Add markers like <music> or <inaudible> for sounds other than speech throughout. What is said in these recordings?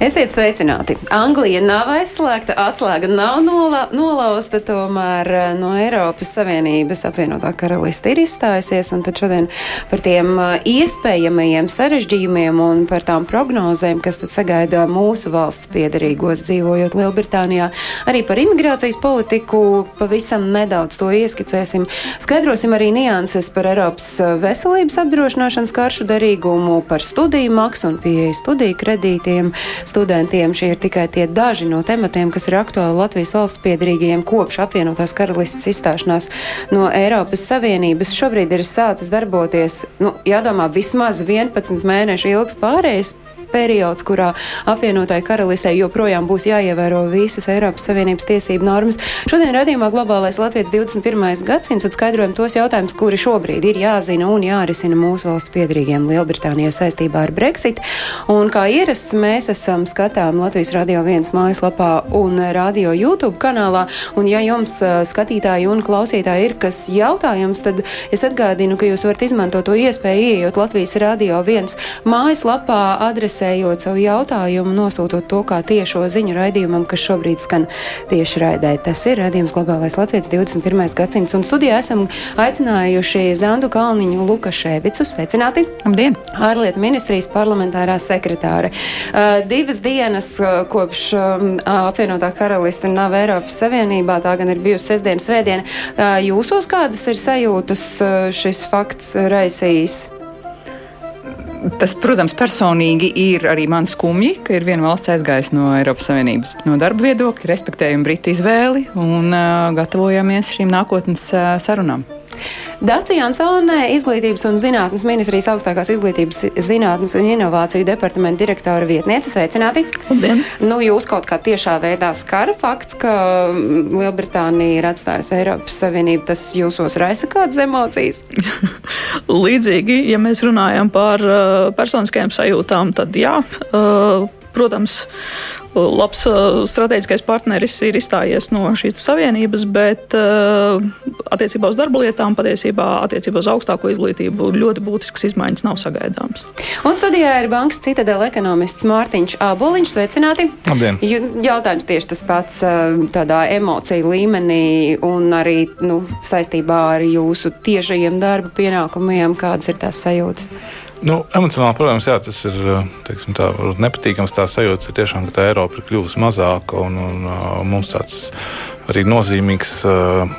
Esiet sveicināti! Anglija nav aizslēgta, atslēga nav nola, nolauzta, tomēr eh, no Eiropas Savienības apvienotā karaliste ir izstājusies, tad šodien par tiem eh, iespējamajiem sarežģījumiem un par tām prognozēm, kas sagaida mūsu valsts piedarīgos dzīvojot Lielbritānijā, arī par imigrācijas politiku pavisam nedaudz to ieskicēsim. Skaidrosim arī nianses par Eiropas eh, veselības apdrošināšanas karšu derīgumu, par studiju maksu un pieeju studiju kredītiem studentiem. Šie ir tikai tie daži no tematiem, kas ir aktuāli Latvijas valsts piedarīgajiem kopš apvienotās karalistas izstāšanās no Eiropas Savienības. Šobrīd ir sācis darboties, nu, jādomā, vismaz 11 mēnešu ilgs pārējais periods, kurā apvienotāji karalistē joprojām būs jāievēro visas Eiropas Savienības tiesību normas. Šodien radījumā globālais Latvijas 21. gadsimts atskaidrojam tos jautājumus, kuri šobrīd ir jāzina un jārisina mūsu valsts piedrīgiem Lielbritānijā saistībā ar Brexit. Un kā ierasts, mēs esam skatām Latvijas Radio 1 mājaslapā un radio YouTube kanālā. Un ja jums skatītāji un klausītāji ir kas jautājums, tad es atgādinu, ka jūs varat izmantot to iespēju ieejot Latvijas Radio 1 mājaslapā adresē adresējot savu jautājumu, nosūtot to kā tiešo ziņu raidījumam, kas šobrīd skan tieši raidē. Tas ir raidījums Globālais Latvijas 21. gadsimts, un studijā esam aicinājuši Zandu Kalniņu Lukaševicu. Sveicināti! Labdien! Ārlietu ministrijas parlamentārā sekretāre. Uh, divas dienas uh, kopš um, apvienotā karaliste nav Eiropas Savienībā, tā gan ir bijusi sestdiena, svētdiena. Uh, jūsos kādas ir sajūtas uh, šis fakts raisījis? Tas, protams, personīgi ir arī man skumji, ka ir viena valsts aizgājusi no Eiropas Savienības. No darba viedokļa respektējam Britu izvēli un uh, gatavojamies šīm nākotnes uh, sarunām. Dacija Ansone, izglītības un zinātnes ministrijas augstākās izglītības zinātnes un inovāciju departamenta direktora vietniece. Sveicināti! Labdien! Nu, jūs kaut kā tiešā veidā skara fakts, ka Lielbritānija ir atstājusi Eiropas Savienību. Tas jūsos raisa kādas emocijas? <laughs> Līdzīgi, ja mēs runājam par uh, personiskajām sajūtām, tad jā. Uh, protams, labs strateģiskais partneris ir izstājies no šīs savienības, bet attiecībā uz darba lietām, patiesībā attiecībā uz augstāko izglītību ļoti būtiskas izmaiņas nav sagaidāmas. Un studijā ir bankas citadela ekonomists Mārtiņš Āboliņš. Sveicināti! Labdien! Jautājums tieši tas pats tādā emociju līmenī un arī nu, saistībā ar jūsu tiešajiem darba pienākumiem. Kādas ir tās sajūtas? Nu, emocionāli, protams, jā, tas ir teiksim, tā, nepatīkams. Tā sajūta ir tiešām, ka tā Eiropa ir kļuvusi mazāka un, un mums tāds arī nozīmīgs,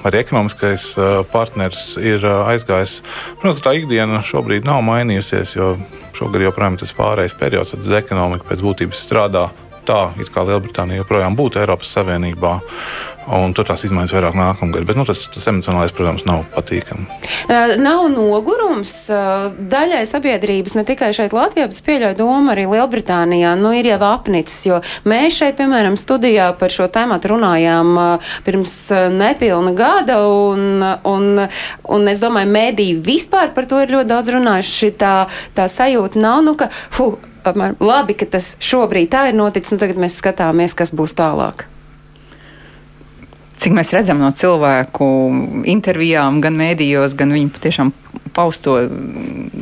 arī ekonomiskais partners ir aizgājis. Protams, tā ikdiena šobrīd nav mainījusies, jo šogad joprojām ir tas pārējais periods, kad ekonomika pēc būtības strādā tā, it kā Lielbritānija joprojām būtu Eiropas Savienībā. Un tur tās izmaiņas vairāk nākamgad. Bet nu, tas, tas emocionālais, protams, nav patīkami. Nav nogurums daļai sabiedrības, ne tikai šeit Latvijā, bet pieļauju domu arī Lielbritānijā. Nu, ir jau apnicis, jo mēs šeit, piemēram, studijā par šo tēmu runājām pirms nepilna gada, un, un, un es domāju, mēdī vispār par to ir ļoti daudz runājuši. Tā, tā sajūta nav, nu, ka, fu, apmēram, labi, ka tas šobrīd tā ir noticis, un tagad mēs skatāmies, kas būs tālāk cik mēs redzam no cilvēku intervijām, gan mēdījos, gan viņu patiešām pausto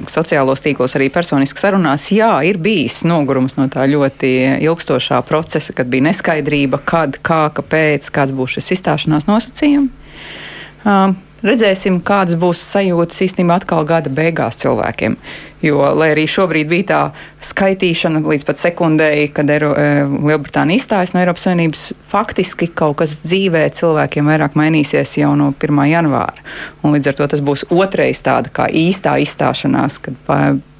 sociālos tīklos, arī personiski sarunās, jā, ir bijis nogurums no tā ļoti ilgstošā procesa, kad bija neskaidrība, kad, kā, kāpēc, kāds būs šis izstāšanās nosacījums. Uh, redzēsim, kādas būs sajūtas īstenībā atkal gada beigās cilvēkiem. Jo, lai arī šobrīd bija tā skaitīšana līdz pat sekundēji, kad Eiro, e, Lielbritānija izstājas no Eiropas Savienības, faktiski kaut kas dzīvē cilvēkiem vairāk mainīsies jau no 1. janvāra. Un līdz ar to tas būs otrais tāda kā īstā izstāšanās, kad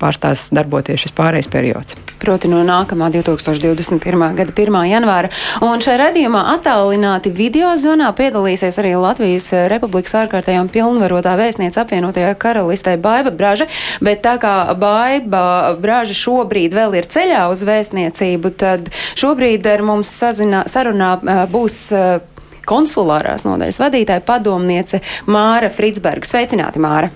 pārstās darboties šis pārējais periods. Proti no nākamā 2021. gada 1. janvāra. Un šajā redzījumā attālināti video zvanā piedalīsies arī Latvijas Republikas ārkārtējā un pilnvarotā vēstniece apvienotajā karalistē Baiba Braža, bet tā kā Baiba Brāža šobrīd vēl ir ceļā uz vēstniecību, tad šobrīd ar mums sazinā, sarunā būs konsulārās nodaļas vadītāja padomniece Māra Fritsberga. Sveicināti, Māra!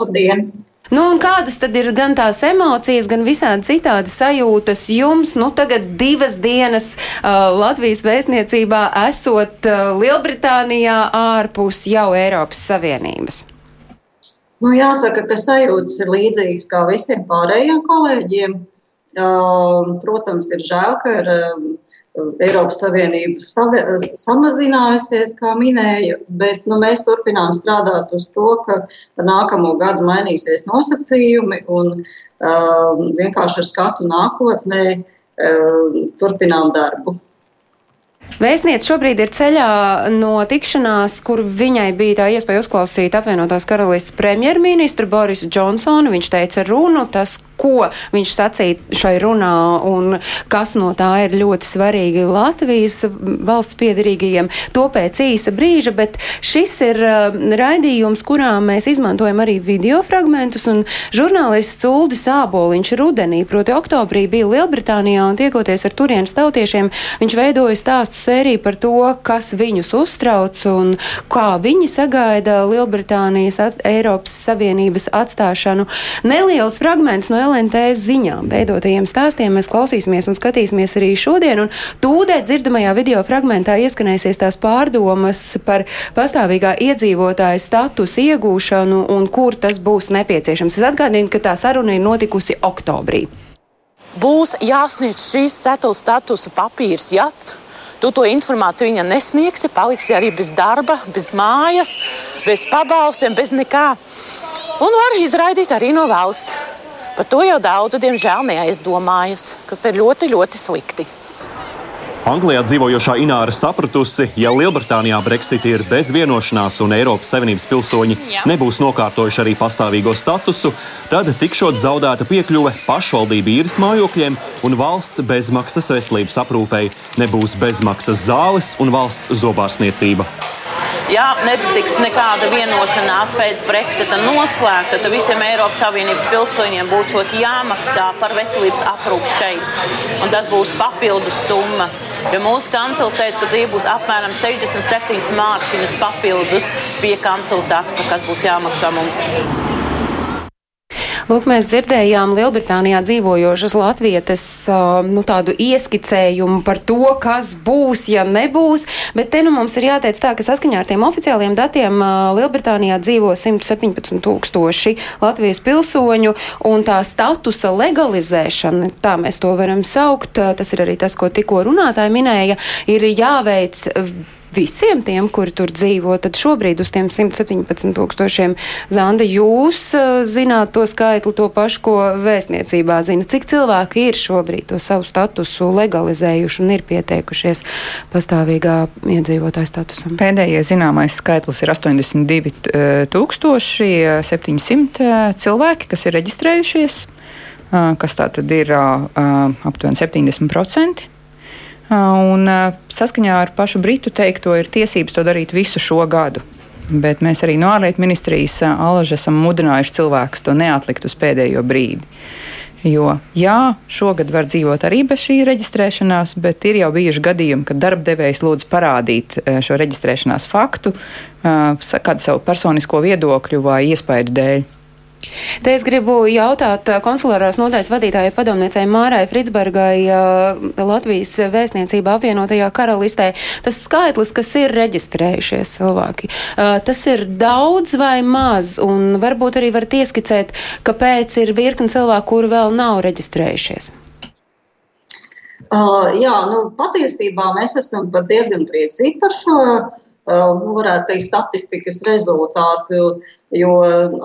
Labdien! Nu, kādas tad ir gan tās emocijas, gan visādi citādi sajūtas jums, nu, tagad divas dienas uh, Latvijas vēstniecībā esot uh, Lielbritānijā ārpus jau Eiropas Savienības? Nu, jāsaka, ka sajūtas ir līdzīgas kā visiem pārējiem kolēģiem. Uh, protams, ir žēl, ka ir. Uh, Eiropas Savienība save, samazinājusies, kā minēju, bet nu, mēs turpinām strādāt uz to, ka nākamo gadu mainīsies nosacījumi un uh, vienkārši ar skatu nākotnē uh, turpinām darbu. Vēstniece šobrīd ir ceļā no tikšanās, kur viņai bija tā iespēja uzklausīt apvienotās karalistas premjerministru Borisu Džonsonu. Viņš teica runu, tas, ko viņš sacīja šai runā un kas no tā ir ļoti svarīgi Latvijas valsts piedarīgajiem. To pēc īsa brīža, bet šis ir uh, raidījums, kurā mēs izmantojam arī video fragmentus, žurnālists Uldis Āboliņš rudenī, proti oktobrī, bija Lielbritānijā un tiekoties ar turienes tautiešiem, viņš veidoja stāstu sēriju par to, kas viņus uztrauc un kā viņi sagaida Lielbritānijas at Eiropas Savienības atstāšanu. Neliels fragments no LNT ziņām veidotajiem stāstiem mēs klausīsimies un skatīsimies arī šodien. Tūdē dzirdamajā video fragmentā ieskanēsies tās pārdomas par pastāvīgā iedzīvotāja statusu iegūšanu un kur tas būs nepieciešams. Es atgādinu, ka tā saruna ir notikusi oktobrī. Būs jāsniedz šīs setos statusa papīrs, ja tu to informāciju viņa nesniegsi, paliksi arī bez darba, bez mājas, bez pabalstiem, bez nekā. Un var izraidīt arī no valsts. Par to jau daudzi, diemžēl, neaizdomājas, kas ir ļoti, ļoti slikti. Anglijā dzīvojošā Ināra sapratusi, ja Lielbritānijā Brexit ir bez vienošanās un Eiropas Savienības pilsoņi Jā. nebūs nokārtojuši arī pastāvīgo statusu, tad tikšot zaudēta piekļuve pašvaldību īres mājokļiem un valsts bezmaksas veselības aprūpei, nebūs bezmaksas zāles un valsts zobārstniecība. Ja netiks nekāda vienošanās pēc Brexita noslēgta, tad visiem Eiropas Savienības pilsoņiem būs jāmaksā par veselības aprūpi šeit. Un tas būs papildus summa. Jo mūsu kancels teica, ka tie būs apmēram 67 mārciņas papildus pie kancela taksa, kas būs jāmaksā mums. Lūk, mēs dzirdējām Lielbritānijā dzīvojošas latvietes nu, tādu ieskicējumu par to, kas būs, ja nebūs. Bet te nu mums ir jāteic tā, ka saskaņā ar tiem oficiāliem datiem Lielbritānijā dzīvo 117 tūkstoši Latvijas pilsoņu, un tā statusa legalizēšana, tā mēs to varam saukt, tas ir arī tas, ko tikko runātāji minēja, ir jāveic visiem tiem, kuri tur dzīvo, tad šobrīd uz tiem 117 tūkstošiem Zanda jūs uh, zināt to skaitli, to pašu, ko vēstniecībā zina. Cik cilvēki ir šobrīd to savu statusu legalizējuši un ir pieteikušies pastāvīgā iedzīvotāja statusam? Pēdējais zināmais skaitlis ir 82 tūkstoši 700 cilvēki, kas ir reģistrējušies, kas tā tad ir aptuveni 70%. Un saskaņā ar pašu Britu teikto ir tiesības to darīt visu šo gadu. Bet mēs arī no ārlietu ministrijas alaži esam mudinājuši cilvēkus to neatlikt uz pēdējo brīdi. Jo, jā, šogad var dzīvot arī bez šī reģistrēšanās, bet ir jau bijuši gadījumi, kad darbdevējs lūdz parādīt šo reģistrēšanās faktu, kādu savu personisko viedokļu vai iespēju dēļ. Te es gribu jautāt konsulārās nodaļas vadītājai padomniecei Mārai Fritsbergai Latvijas vēstniecībā apvienotajā karalistē. Tas skaitlis, kas ir reģistrējušies cilvēki, tas ir daudz vai maz, un varbūt arī var ieskicēt, kāpēc ir virkni cilvēku, kuri vēl nav reģistrējušies. Uh, jā, nu, patiesībā mēs esam diezgan priecīgi par šo, uh, nu, varētu teikt, statistikas rezultātu. Uh, jo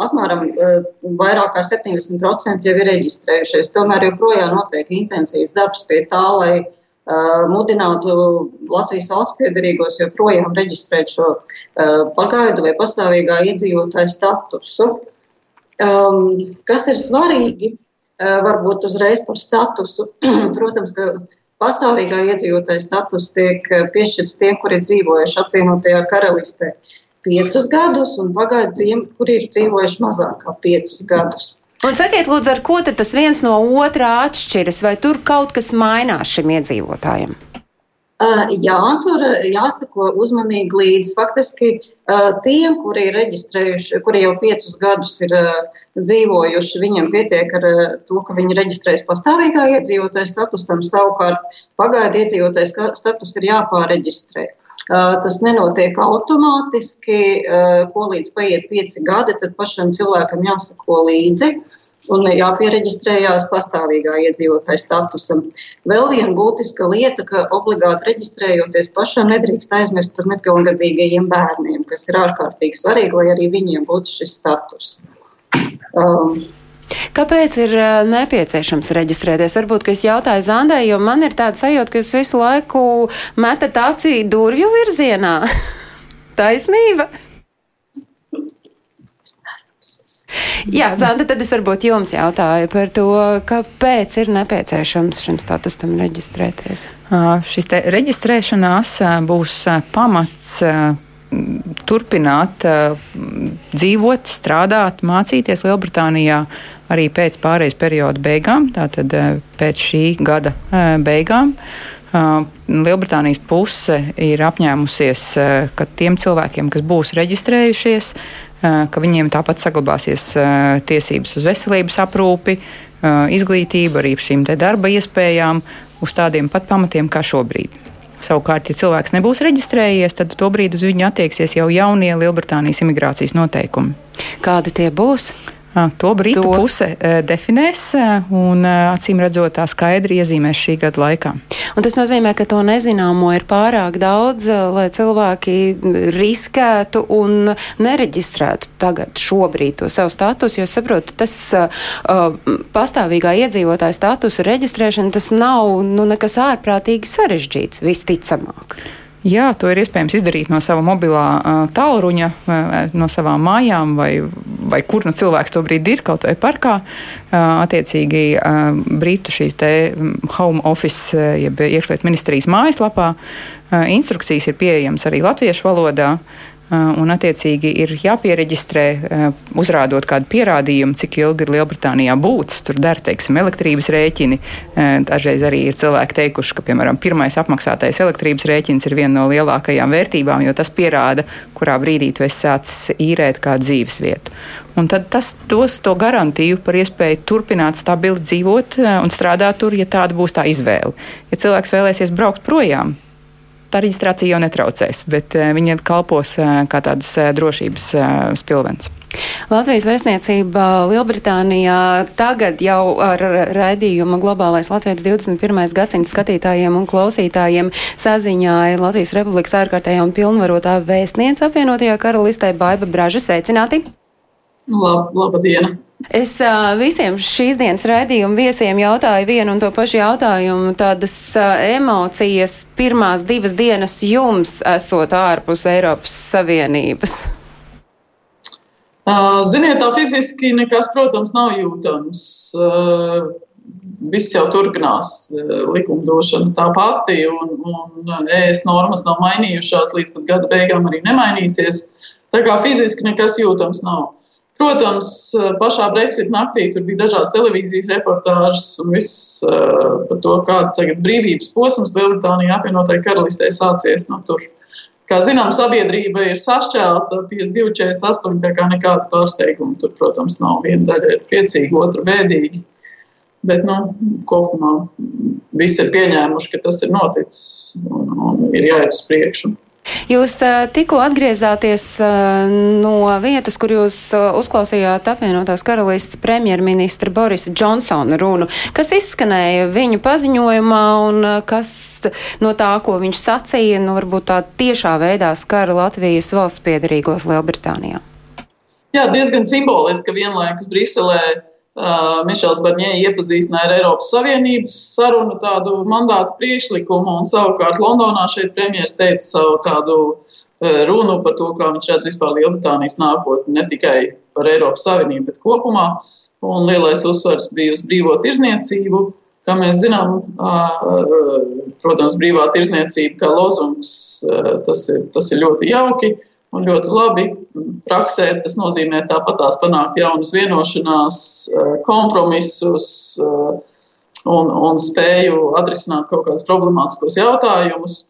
apmēram eh, vairāk kā 70% jau ir reģistrējušies. Tomēr joprojām notiek intensīvs darbs pie tā, lai uh, mudinātu Latvijas valsts piedarīgos joprojām reģistrēt šo uh, pagaidu vai pastāvīgā iedzīvotāja statusu. Um, kas ir svarīgi, uh, varbūt uzreiz par statusu. <clears throat> Protams, ka pastāvīgā iedzīvotāja status tiek piešķirts tiem, kuri dzīvojuši apvienotajā karalistē. Uh, piecus gadus, un pagaidu tiem, kuri ir dzīvojuši mazāk kā piecus gadus. Un sakiet, lūdzu, ar ko tas viens no otrā atšķiras, vai tur kaut kas mainās šim iedzīvotājam? Jā, tur jāsako uzmanīgi līdzi. Faktiski tiem, kuri ir reģistrējuši, kuri jau piecus gadus ir dzīvojuši, viņiem pietiek ar to, ka viņi reģistrējas pastāvīgā iedzīvotāja statusam, savukārt pagaidu iedzīvotāja status ir jāpāreģistrē. Tas nenotiek automātiski, ko līdz paiet pieci gadi, tad pašam cilvēkam jāsako līdzi un jāpiereģistrējās pastāvīgā iedzīvotāja statusam. Vēl viena būtiska lieta, ka obligāti reģistrējoties pašam nedrīkst aizmirst par nepilngadīgajiem bērniem, kas ir ārkārtīgi svarīgi, lai arī viņiem būtu šis status. Um, Kāpēc ir uh, nepieciešams reģistrēties? Varbūt, ka es jautāju Zandai, jo man ir tāda sajūta, ka jūs visu laiku metat acī durvju virzienā. <laughs> Taisnība! Jā, Zanda, tad es varbūt jums jautāju par to, kāpēc ir nepieciešams šim statusam reģistrēties. Šis te reģistrēšanās būs pamats turpināt dzīvot, strādāt, mācīties Lielbritānijā arī pēc pārējais perioda beigām, tātad pēc šī gada beigām. Lielbritānijas puse ir apņēmusies, ka tiem cilvēkiem, kas būs reģistrējušies, ka viņiem tāpat saglabāsies tiesības uz veselības aprūpi, izglītību, arī šīm darba iespējām uz tādiem pat pamatiem kā šobrīd. Savukārt, ja cilvēks nebūs reģistrējies, tad to brīdi uz viņu attieksies jau jaunie Lielbritānijas imigrācijas noteikumi. Kādi tie būs? To Britu to... puse definēs un acīm redzot tā skaidri iezīmēs šī gada laikā. Un tas nozīmē, ka to nezināmo ir pārāk daudz, lai cilvēki riskētu un nereģistrētu tagad šobrīd to savu statusu, jo saprotu, tas uh, pastāvīgā iedzīvotāja statusa reģistrēšana, tas nav nu, nekas ārprātīgi sarežģīts, visticamāk. Jā, to ir iespējams izdarīt no sava mobilā uh, tālruņa, uh, no savām mājām, vai, vai kur nu cilvēks to brīdi ir, kaut vai parkā. Uh, attiecīgi, uh, Britu šīs te home office, jeb iekšlietu ministrijas mājaslapā, instrukcijas ir pieejamas arī latviešu valodā. Uh, un, attiecīgi, ir jāpiereģistrē, uh, uzrādot kādu pierādījumu, cik ilgi ir Lielbritānijā būts. Tur der, teiksim, elektrības rēķini. Uh, dažreiz arī ir cilvēki teikuši, ka, piemēram, pirmais apmaksātais elektrības rēķins ir viena no lielākajām vērtībām, jo tas pierāda, kurā brīdī tu esi sācis īrēt kādu dzīves vietu. Un tad tas dos to garantiju par iespēju turpināt stabili dzīvot un strādāt tur, ja tāda būs tā izvēle. Ja cilvēks vēlēsies braukt projām, tā reģistrācija jau netraucēs, bet eh, viņa kalpos eh, kā tādas eh, drošības spilvens. Latvijas vēstniecība Lielbritānijā tagad jau ar raidījumu Globālais Latvijas 21. gadsimta skatītājiem un klausītājiem saziņāja Latvijas Republikas ārkārtējā un pilnvarotā vēstniece apvienotajā karalistē Baiba Braža. Sveicināti! Lab, labdien! Es uh, visiem šīs dienas raidījuma viesiem jautāju vienu un to pašu jautājumu. Tādas uh, emocijas pirmās divas dienas jums esot ārpus Eiropas Savienības? Uh, ziniet, tā fiziski nekas, protams, nav jūtams. Viss jau turpinās, likumdošana tā pati, un, un ES normas nav mainījušās, līdz pat gada beigām arī nemainīsies. Tā kā fiziski nekas jūtams nav. Protams, pašā Brexit naktī tur bija dažādas televīzijas reportāžas un viss uh, par to, kāds tagad brīvības posms Lielbritānijā apvienotai karalistē sācies. Nu, tur, kā zinām, sabiedrība ir sašķelta 52, 48, tā kā nekāda pārsteiguma. Tur, protams, nav viena daļa ir priecīga, otra bēdīga. Bet, nu, kopumā visi ir pieņēmuši, ka tas ir noticis un, un ir jāiet uz priekšu. Jūs tikko atgriezāties no vietas, kur jūs uzklausījāt apvienotās karalists premjerministra Borisa Džonsona runu. Kas izskanēja viņu paziņojumā un kas no tā, ko viņš sacīja, nu varbūt tā tiešā veidā skara Latvijas valsts piedarīgos Lielbritānijā? Jā, diezgan simboliski, ka vienlaikus Briselē Uh, Mišels Barņē iepazīstināja ar Eiropas Savienības sarunu tādu mandātu priekšlikumu, un savukārt Londonā šeit premjeras teica savu tādu uh, runu par to, kā viņš redz vispār Lielbritānijas nākotni, ne tikai par Eiropas Savienību, bet kopumā. Un lielais uzsvars bija uz brīvo tirzniecību. Kā mēs zinām, uh, protams, brīvā tirzniecība kā lozungs, tas ir, tas ir ļoti jauki un ļoti labi. Praksē tas nozīmē tāpat tās panākt jaunas vienošanās, eh, kompromisus, eh, un, un spēju atrisināt kaut kādus problemātiskos jautājumus.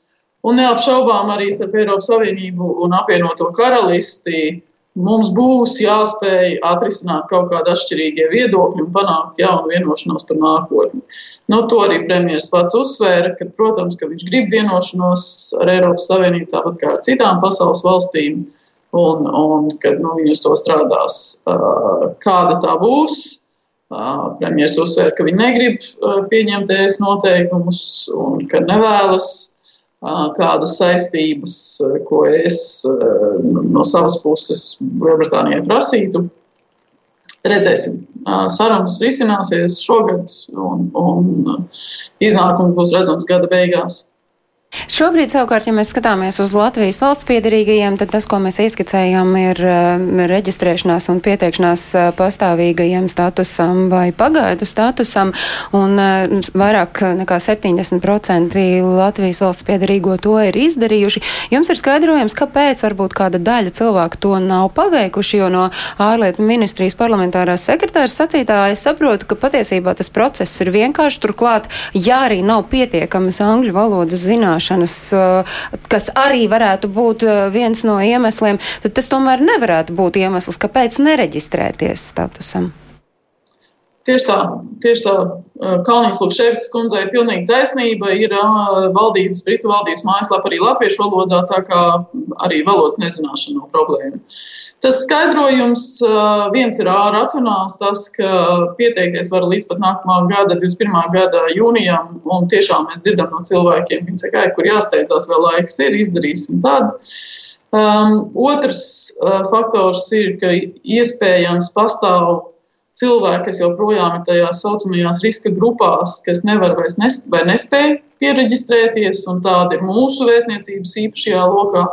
Un neapšaubām arī starp Eiropas Savienību un apvienoto karalisti mums būs jāspēj atrisināt kaut kādi atšķirīgie viedokļi un panākt jaunu vienošanos par nākotni. Nu, to arī premjerministrs pats uzsvēra, ka, protams, ka viņš grib vienošanos ar Eiropas Savienību tāpat kā ar citām pasaules valstīm, un, un kad nu, viņi uz to strādās. Kāda tā būs? Premjerministrs uzsvēra, ka viņi negrib pieņemt ēst noteikumus un ka nevēlas kādas saistības, ko es no savas puses Lielbritānijai prasītu. Redzēsim, sarunas risināsies šogad, un, un iznākums būs redzams gada beigās. Šobrīd, savukārt, ja mēs skatāmies uz Latvijas valsts piedarīgajiem, tad tas, ko mēs ieskicējām, ir uh, reģistrēšanās un pieteikšanās uh, pastāvīgajiem statusam vai pagaidu statusam, un uh, vairāk nekā 70% Latvijas valsts piedarīgo to ir izdarījuši. Jums ir skaidrojums, kāpēc varbūt kāda daļa cilvēku to nav paveikuši, jo no ārlietu ministrijas parlamentārās sekretāras sacītā es saprotu, ka patiesībā tas process ir vienkārši turklāt, ja arī nav pietiekamas angļu valodas zināšanas, zināšanas, eh, kas arī varētu būt eh, viens no iemesliem, tad tas tomēr nevarētu būt iemesls, kāpēc nereģistrēties statusam. Tieši tā, tieši tā. Eh, Kalnijas Lukšēvis kundzei ir pilnīgi taisnība. Ir valdības, Britu valdības mājaslapa arī latviešu valodā, tā kā arī valodas nezināšana nav problēma. Tas skaidrojums viens ir racionāls, tas, ka pieteikties var līdz pat nākamā gada, 21. gada jūnijam, un tiešām mēs dzirdam no cilvēkiem, viņi saka, kur jāsteidzās, vēl laiks ir, izdarīsim tad. Um, otrs uh, faktors ir, ka iespējams pastāv cilvēki, kas joprojām ir tajās saucamajās riska grupās, kas nevar vairs nes vai nespēj pieregistrēties, un tāda ir mūsu vēstniecības īpašajā lokā,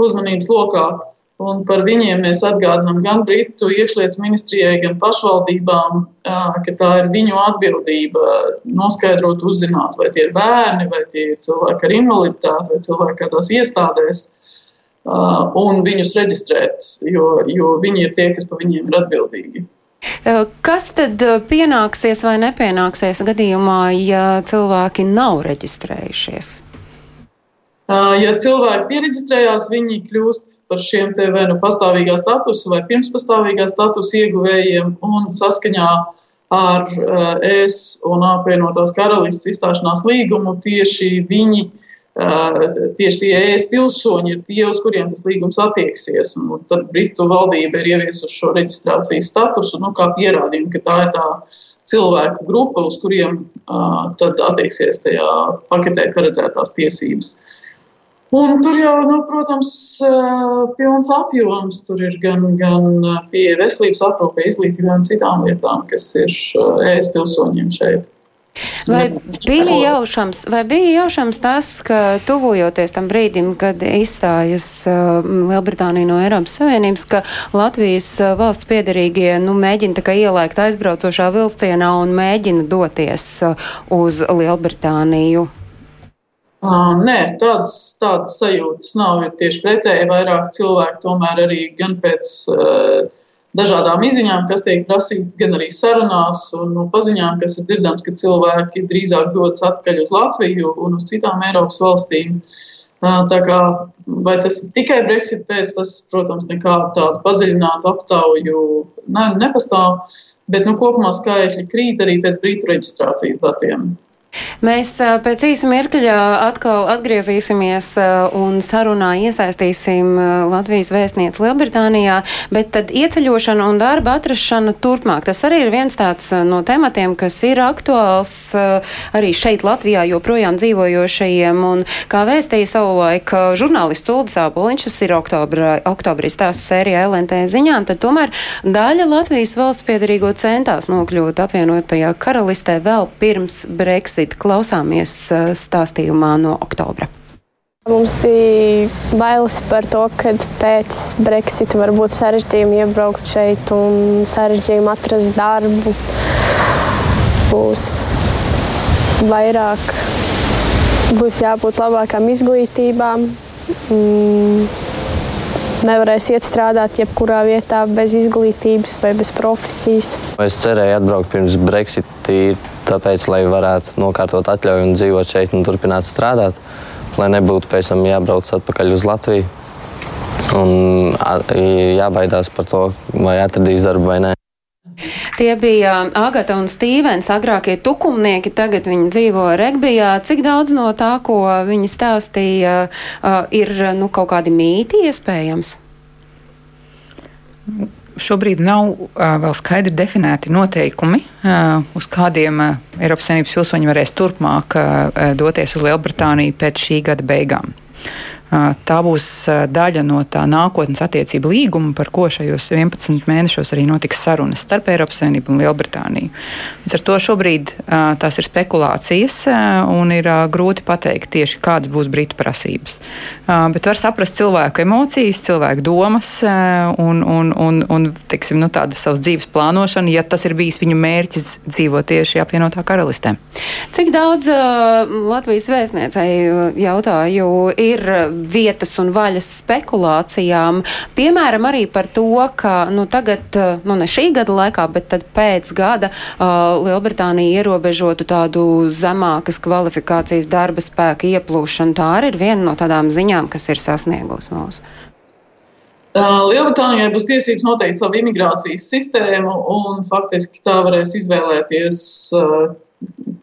uzmanības lokā. Un par viņiem mēs atgādinām gan Britu iekšlietu ministrijai, gan pašvaldībām, ka tā ir viņu atbildība noskaidrot, uzzināt, vai tie ir bērni, vai tie ir cilvēki ar invaliditāti, vai cilvēki kādās iestādēs, un viņus reģistrēt, jo, jo viņi ir tie, kas par viņiem ir atbildīgi. Kas tad pienāksies vai nepienāksies gadījumā, ja cilvēki nav reģistrējušies? Ja cilvēki pieregistrējās, viņi kļūst par šiem te vai nu pastāvīgā statusa vai pirmspastāvīgā statusa ieguvējiem un saskaņā ar ES un apvienotās karalistas izstāšanās līgumu tieši viņi, tieši tie ES pilsoņi ir tie, uz kuriem tas līgums attieksies. Un tad Britu valdība ir ieviesusi šo reģistrācijas statusu, nu, kā pierādījumu, ka tā ir tā cilvēku grupa, uz kuriem tad attieksies tajā paketē paredzētās tiesības. Un tur jau, nu, protams, pilns apjoms. Tur ir gan, gan pieeja veselības aprūpē, izglītībai un citām lietām, kas ir ēst pilsoņiem šeit. Vai bija, jaušams, vai bija jaušams tas, ka tuvojoties tam brīdim, kad izstājas uh, Lielbritānija no Eiropas Savienības, ka Latvijas valsts piedarīgie nu, mēģina tā kā ielēkt aizbraucošā vilcienā un mēģina doties uz Lielbritāniju? Nē, tādas, tādas sajūtas nav. Ir tieši pretēji vairāk cilvēku tomēr arī gan pēc uh, dažādām izziņām, kas tiek prasītas, gan arī sarunās un no paziņām, kas ir dzirdams, ka cilvēki drīzāk dodas atpakaļ uz Latviju un uz citām Eiropas valstīm. Uh, tā kā, vai tas ir tikai Brexit pēc, tas, protams, nekādu tādu padziļinātu aptauju ne, nepastāv, bet nu, kopumā skaitļi krīt arī pēc brītu reģistrācijas datiem. Mēs pēc īsa mirkļa atkal atgriezīsimies un sarunā iesaistīsim Latvijas vēstnieci Lielbritānijā, bet tad ieceļošana un darba atrašana turpmāk. Tas arī ir viens tāds no tematiem, kas ir aktuāls arī šeit Latvijā joprojām dzīvojošajiem. Un, kā vēstīja savulaik žurnālists Uldis Āboliņš, tas ir oktobra, oktobrī stāstu sērijā LNT ziņām, tad tomēr daļa Latvijas valsts piedarīgo centās nokļūt apvienotajā karalistē vēl pirms Brexit. Brexit. Klausāmies eh, stāstījumā no oktobra. Mums bija bailes par to, ka pēc Brexita var būt sarežģījumi iebraukt šeit un sarežģījumi atrast darbu. Būs vairāk, būs jābūt labākām izglītībām. Mm, nevarēs iet strādāt jebkurā vietā bez izglītības vai bez profesijas. Es cerēju atbraukt pirms Brexit, tāpēc, lai varētu nokārtot atļauju un dzīvot šeit un turpināt strādāt, lai nebūtu pēc tam jābrauc atpakaļ uz Latviju. Un jābaidās par to, vai atradīs darbu vai nē. Tie bija Agata un Stīvens, agrākie tukumnieki, tagad viņi dzīvo Regbijā. Cik daudz no tā, ko viņi stāstīja, ir nu, kaut kādi mīti iespējams? Šobrīd nav uh, vēl skaidri definēti noteikumi, uh, uz kādiem uh, Eiropas Savienības pilsoņi varēs turpmāk doties uz Lielbritāniju pēc šī gada beigām. Tā būs daļa no tā nākotnes attiecību līguma, par ko šajos 11 mēnešos arī notiks sarunas starp Eiropas Savienību un Lielbritāniju. Līdz ar to šobrīd tās ir spekulācijas un ir grūti pateikt tieši kādas būs Britu prasības. Bet var saprast cilvēku emocijas, cilvēku domas un, un, un, un teiksim, nu, tādu savas dzīves plānošanu, ja tas ir bijis viņu mērķis dzīvot tieši apvienotā karalistē. Cik daudz uh, Latvijas vēstniecei jautāju ir vietas un vaļas spekulācijām. Piemēram, arī par to, ka nu, tagad, eh, nu ne šī gada laikā, bet pēc gada uh, Lielbritānija ierobežotu tādu zemākas kvalifikācijas darba spēka ieplūšanu. Tā arī ir viena no tādām ziņām, kas ir sasniegusi mūsu. Lielbritānijai būs tiesības noteikt savu imigrācijas sistēmu, un faktiski tā varēs izvēlēties,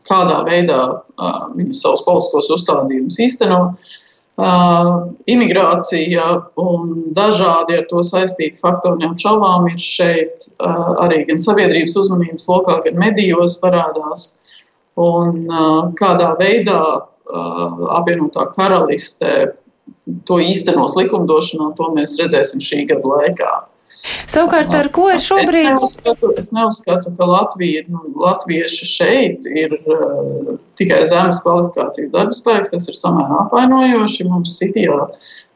kādā veidā viņi savus politiskos uzstādījumus īsteno. Uh, imigrācija un dažādi ar to saistīti faktori neapšaubām ir šeit uh, arī gan sabiedrības uzmanības lokā, gan medijos parādās. Un uh, kādā veidā apvienotā karaliste to īstenos likumdošanā, to mēs redzēsim šī gada laikā. Savukārt, ar ko ir šobrīd? Es neuzskatu, es neuzskatu ka Latvija, nu, latvieši šeit ir uh, tikai zemes kvalifikācijas darba spēks. Tas ir samērā apvainojoši. Mums Sitijā,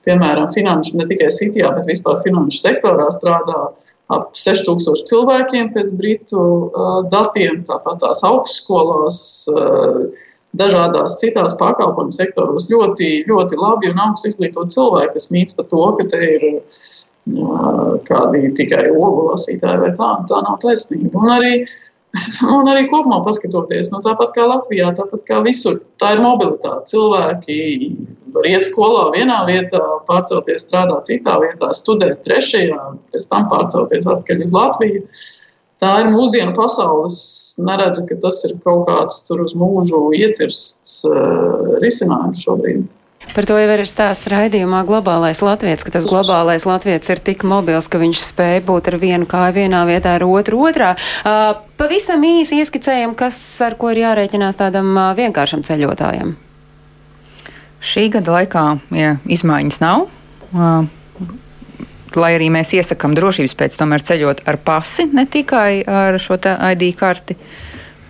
piemēram, finanšu, ne tikai Sitijā, bet vispār finanšu sektorā strādā ap 6000 cilvēkiem pēc britu uh, datiem. Tāpat tās augstskolās. Uh, Dažādās citās pakalpojumu sektoros ļoti, ļoti labi un augstu izglītoti cilvēki, kas mīts par to, ka te ir uh, kādi tikai ogu lasītāji vai tā, tā nav taisnība. Un arī, <laughs> un arī kopumā paskatoties, nu, tāpat kā Latvijā, tāpat kā visur, tā ir mobilitāte. Cilvēki var iet skolā vienā vietā, pārcelties strādāt citā vietā, studēt trešajā, pēc tam pārcelties atpakaļ uz Latviju. Tā ir mūsdienu pasaule. Es neredzu, ka tas ir kaut kāds tur uz mūžu iecirsts uh, risinājums šobrīd. Par to jau ir stāsts raidījumā Globālais Latvijas, ka tas globālais Latvijas ir tik mobils, ka viņš spēj būt ar vienu kāju vienā vietā, ar otru otrā. Uh, pavisam īsi ieskicējam, kas ar ko ir jārēķinās tādam uh, vienkāršam ceļotājam. Šī gada laikā ja, izmaiņas nav. Uh, lai arī mēs iesakām drošības pēc, tomēr ceļot ar pasi, ne tikai ar šo ID karti.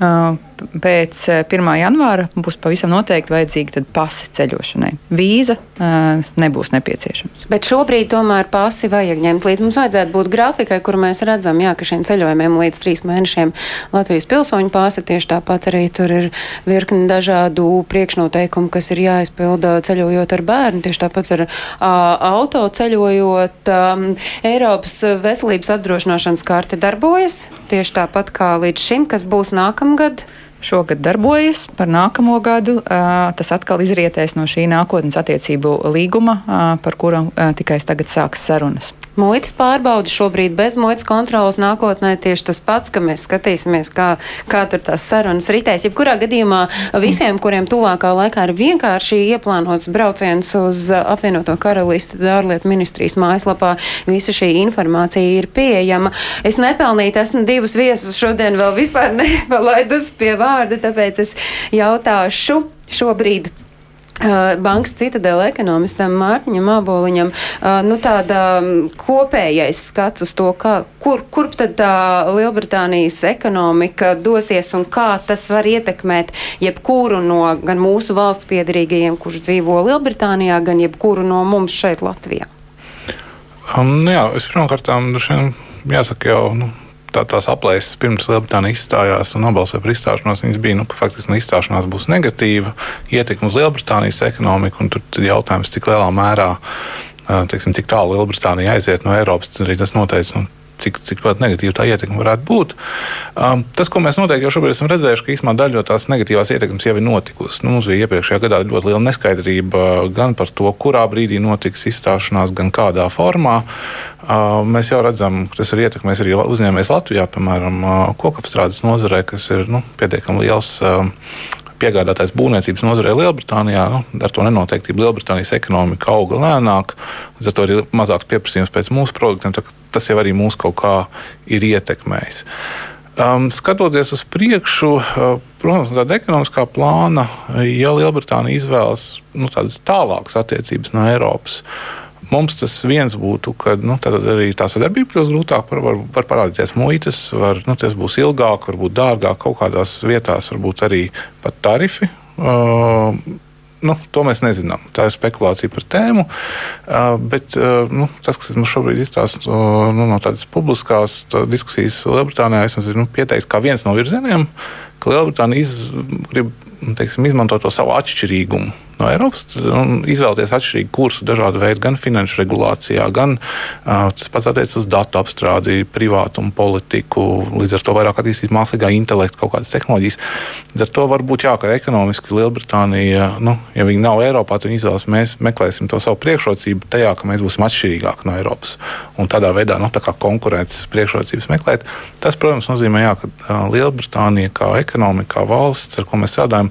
Uh, pēc 1. Eh, janvāra būs pavisam noteikti vajadzīga pasi ceļošanai. Vīza uh, nebūs nepieciešams. Bet šobrīd tomēr pasi vajag ņemt līdzi. Mums vajadzētu būt grafikai, kur mēs redzam, jā, ka šiem ceļojumiem līdz trīs mēnešiem Latvijas pilsoņu pasi tieši tāpat arī tur ir virkni dažādu priekšnoteikumu, kas ir jāizpilda ceļojot ar bērnu. Tieši tāpat ar auto ceļojot. Um, Eiropas veselības apdrošināšanas karte darbojas tieši tāpat kā līdz šim, kas būs nākamgad šogad darbojas, par nākamo gadu tas atkal izrietēs no šī nākotnes attiecību līguma, par kuru tikai tagad sāks sarunas. Muitas pārbaudas šobrīd bez muitas kontrolas nākotnē tieši tas pats, ka mēs skatīsimies, kā, kā tur tās sarunas ritēs. Jebkurā gadījumā visiem, kuriem tuvākā laikā ir vienkārši ieplānots brauciens uz apvienoto karalisti ārlietu ministrijas mājaslapā, visa šī informācija ir pieejama. Es nepelnīju, esmu divus viesus šodien vēl vispār <laughs> nepalaidus pie vārda, tāpēc es jautāšu šobrīd Bankas citadela ekonomistam Mārtiņam Māboliņam nu, tāda kopējais skats uz to, kā, kur, kur tad tā Lielbritānijas ekonomika dosies un kā tas var ietekmēt jebkuru no gan mūsu valsts piedarīgajiem, kurš dzīvo Lielbritānijā, gan jebkuru no mums šeit Latvijā. Um, nu jā, es pirmkārt jāsaka jau. Nu tā, tās aplēses pirms Lielbritānija izstājās un nobalsoja par izstāšanos, viņas bija, nu, ka faktiski no izstāšanās būs negatīva ietekme uz Lielbritānijas ekonomiku. Tur ir jautājums, cik lielā mērā teiksim, cik tālu Lielbritānija aiziet no Eiropas, arī tas noteica. Nu, cik, cik ļoti negatīva tā ietekme varētu būt. Um, tas, ko mēs noteikti jau šobrīd esam redzējuši, ka īstenībā daļa no tās negatīvās ietekmes jau ir notikusi. Nu, mums bija iepriekšējā gadā ļoti liela neskaidrība gan par to, kurā brīdī notiks izstāšanās, gan kādā formā. Uh, mēs jau redzam, ka tas ir ietekmējis arī uzņēmējs Latvijā, piemēram, uh, kokapstrādes nozarē, kas ir nu, pietiekami liels. Uh, piegādātājs būvniecības nozarē Lielbritānijā. Nu, ar to nenoteiktību Lielbritānijas ekonomika auga lēnāk, līdz ar to ir mazāks pieprasījums pēc mūsu produktiem tas jau arī mūs kaut kā ir ietekmējis. Um, skatoties uz priekšu, uh, protams, tāda ekonomiskā plāna, ja Lielbritānija izvēlas nu, tādas tālākas attiecības no Eiropas, mums tas viens būtu, ka nu, arī tā sadarbība kļūs grūtāk, var, var, var parādīties muitas, var, nu, tas būs ilgāk, varbūt dārgāk, kaut kādās vietās varbūt arī pat tarifi. Uh, Nu, to mēs nezinām. Tā ir spekulācija par tēmu. Uh, bet uh, nu, tas, kas mums šobrīd izstāsta uh, nu, no tādas publiskās tā diskusijas Lielbritānijā, es esmu nu, pieteicis kā viens no virzieniem, ka Lielbritānija grib teiksim, izmantot to savu atšķirīgumu no Eiropas un izvēlēties atšķirīgu kursu dažādu veidu, gan finanšu regulācijā, gan tas pats attiecas uz datu apstrādi, privātumu politiku, līdz ar to vairāk attīstīt mākslīgā intelekta kaut kādas tehnoloģijas. Līdz ar to varbūt jā, ka ekonomiski Lielbritānija, nu, ja viņi nav Eiropā, tad viņi izvēlas, mēs meklēsim to savu priekšrocību tajā, ka mēs būsim atšķirīgāki no Eiropas. Un tādā veidā nu, tā konkurences priekšrocības meklēt. Tas, protams, nozīmē, jā, ka Lielbritānija kā ekonomika, kā valsts, ar ko mēs strādājam,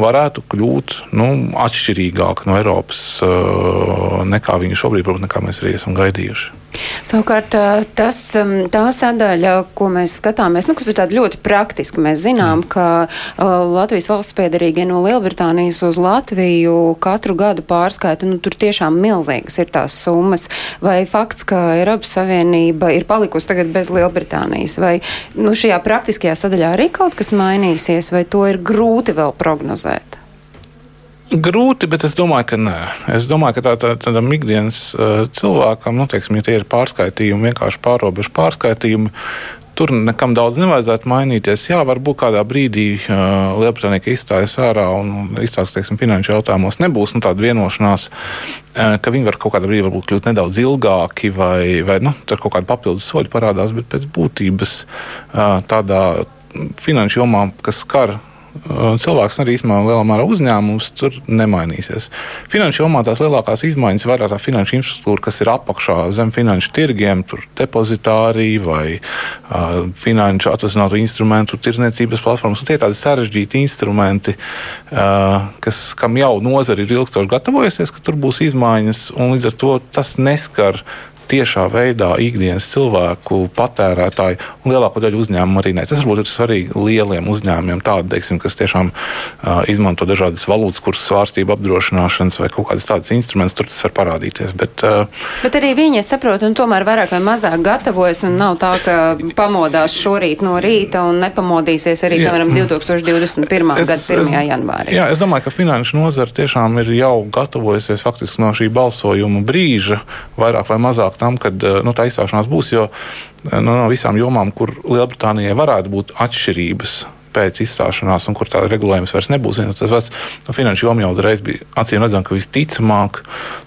varētu kļūt nu, atšķirīgāka no Eiropas uh, nekā viņi šobrīd, varbūt nekā mēs arī esam gaidījuši. Savukārt tas, tā sadaļa, ko mēs skatāmies, nu, kas ir tāda ļoti praktiska, mēs zinām, mm. ka uh, Latvijas valsts piedarīgie no Lielbritānijas uz Latviju katru gadu pārskaita, nu, tur tiešām milzīgas ir tās summas. Vai fakts, ka Eiropas Savienība ir palikusi tagad bez Lielbritānijas, vai nu, šajā praktiskajā sadaļā arī kaut kas mainīsies, vai to ir grūti vēl prognozēt? Grūti, bet es domāju, ka nē. Es domāju, ka tā, tā, tādam ikdienas uh, cilvēkam, nu, teiksim, ja tie ir pārskaitījumi, vienkārši pārobežu pārskaitījumi, tur nekam daudz nevajadzētu mainīties. Jā, varbūt kādā brīdī uh, Lielbritānija izstājas ārā un izstāsta, ka finanšu jautājumos nebūs nu, tāda vienošanās, uh, ka viņi var kaut kādā brīdī kļūt nedaudz ilgāki vai, vai nu, tur kaut kāda papildus soļa parādās, bet pēc būtības uh, tādā finanšu jomā, kas skar cilvēks arī īstenībā lielā mērā uzņēmums tur nemainīsies. Finanšu jomā tās lielākās izmaiņas vairāk tā finanšu infrastruktūra, kas ir apakšā zem finanšu tirgiem, tur depozitārija vai uh, finanšu atvasinātu instrumentu tirdzniecības platformas. Tie ir tādi sarežģīti instrumenti, uh, kas, kam jau nozara ir ilgstoši gatavojusies, ka tur būs izmaiņas, un līdz ar to tas neskar tiešā veidā ikdienas cilvēku, patērētāju un lielāko daļu uzņēmumu arī ne. Tas varbūt ir svarīgi lieliem uzņēmumiem, tādi, teiksim, kas tiešām uh, izmanto dažādas valūtas kursu svārstību apdrošināšanas vai kaut kādas tādas instrumentus, tur tas var parādīties. Bet, uh, bet arī viņi, es saprotu, un tomēr vairāk vai mazāk gatavojas un nav tā, ka pamodās šorīt no rīta un nepamodīsies arī, piemēram, 2021. Es, gada 1. Es, janvārī. Jā, es domāju, ka finanšu nozara tiešām ir jau gatavojusies faktiski no šī balsojuma brīža vairāk vai mazāk tam, ka eh, nu, tā izstāšanās būs. Jo eh, nu, no visām jomām, kur Lielbritānijai varētu būt atšķirības pēc izstāšanās, un kur tā regulējums vairs nebūs tas pats. Nu, finanšu joma jau uzreiz bija acīm redzama, ka visticamāk,